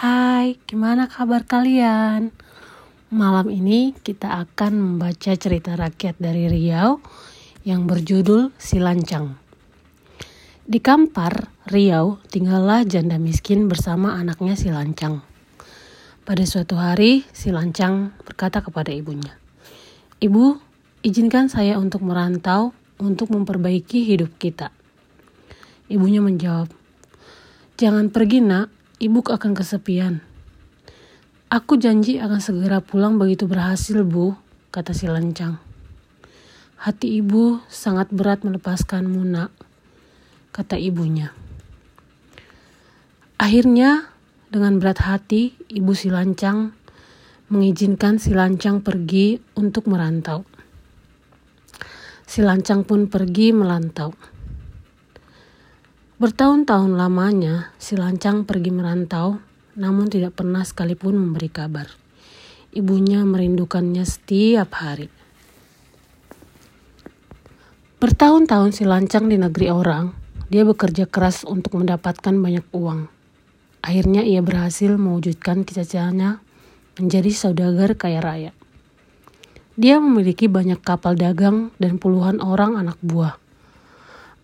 Hai, gimana kabar kalian? Malam ini kita akan membaca cerita rakyat dari Riau yang berjudul Si Lancang. Di Kampar, Riau, tinggallah janda miskin bersama anaknya Si Lancang. Pada suatu hari, Si Lancang berkata kepada ibunya, Ibu, izinkan saya untuk merantau untuk memperbaiki hidup kita. Ibunya menjawab, Jangan pergi nak, ibu akan kesepian. Aku janji akan segera pulang begitu berhasil, Bu, kata si lancang. Hati ibu sangat berat melepaskanmu, nak, kata ibunya. Akhirnya, dengan berat hati, ibu si lancang mengizinkan si lancang pergi untuk merantau. Si lancang pun pergi melantau. Bertahun-tahun lamanya, si lancang pergi merantau, namun tidak pernah sekalipun memberi kabar. Ibunya merindukannya setiap hari. Bertahun-tahun si lancang di negeri orang, dia bekerja keras untuk mendapatkan banyak uang. Akhirnya ia berhasil mewujudkan cita-citanya menjadi saudagar kaya raya. Dia memiliki banyak kapal dagang dan puluhan orang anak buah.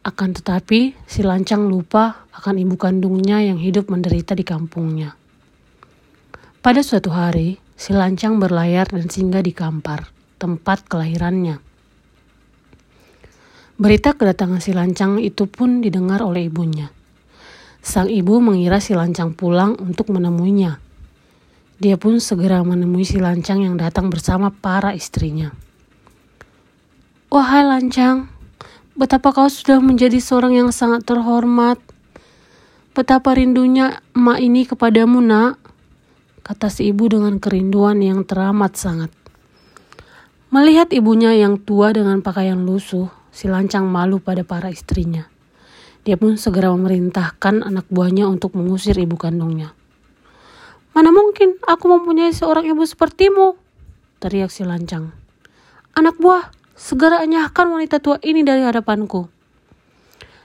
Akan tetapi, si lancang lupa akan ibu kandungnya yang hidup menderita di kampungnya. Pada suatu hari, si lancang berlayar dan singgah di Kampar, tempat kelahirannya. Berita kedatangan si lancang itu pun didengar oleh ibunya. Sang ibu mengira si lancang pulang untuk menemuinya. Dia pun segera menemui si lancang yang datang bersama para istrinya. Wahai lancang, Betapa kau sudah menjadi seorang yang sangat terhormat. Betapa rindunya emak ini kepadamu, nak. Kata si ibu dengan kerinduan yang teramat sangat. Melihat ibunya yang tua dengan pakaian lusuh, si lancang malu pada para istrinya. Dia pun segera memerintahkan anak buahnya untuk mengusir ibu kandungnya. Mana mungkin aku mempunyai seorang ibu sepertimu? Teriak si lancang. Anak buah, Segera nyahkan wanita tua ini dari hadapanku.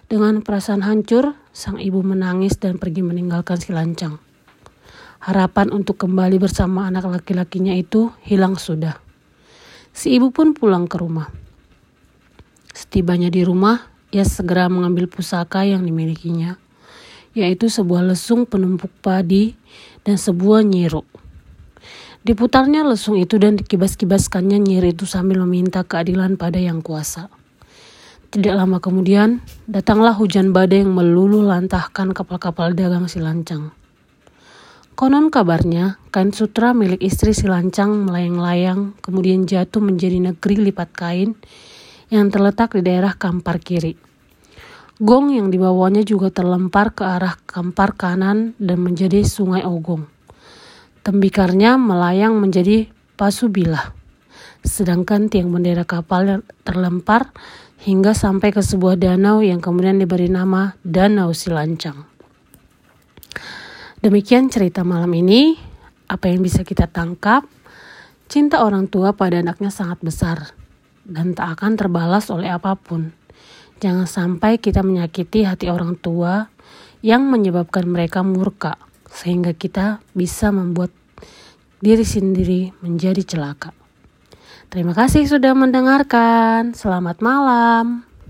Dengan perasaan hancur, sang ibu menangis dan pergi meninggalkan si lancang. Harapan untuk kembali bersama anak laki-lakinya itu hilang sudah. Si ibu pun pulang ke rumah. Setibanya di rumah, ia segera mengambil pusaka yang dimilikinya, yaitu sebuah lesung penumpuk padi dan sebuah nyiruk. Diputarnya lesung itu dan dikibas-kibaskannya nyir itu sambil meminta keadilan pada yang kuasa. Tidak lama kemudian, datanglah hujan badai yang meluluh lantahkan kapal-kapal dagang si lancang. Konon kabarnya, kain sutra milik istri si lancang melayang-layang kemudian jatuh menjadi negeri lipat kain yang terletak di daerah Kampar kiri. Gong yang dibawanya juga terlempar ke arah Kampar kanan dan menjadi sungai Ogong. Tembikarnya melayang menjadi pasubilah. Sedangkan tiang bendera kapal terlempar hingga sampai ke sebuah danau yang kemudian diberi nama Danau Silancang. Demikian cerita malam ini. Apa yang bisa kita tangkap? Cinta orang tua pada anaknya sangat besar dan tak akan terbalas oleh apa pun. Jangan sampai kita menyakiti hati orang tua yang menyebabkan mereka murka sehingga kita bisa membuat diri sendiri menjadi celaka. Terima kasih sudah mendengarkan. Selamat malam.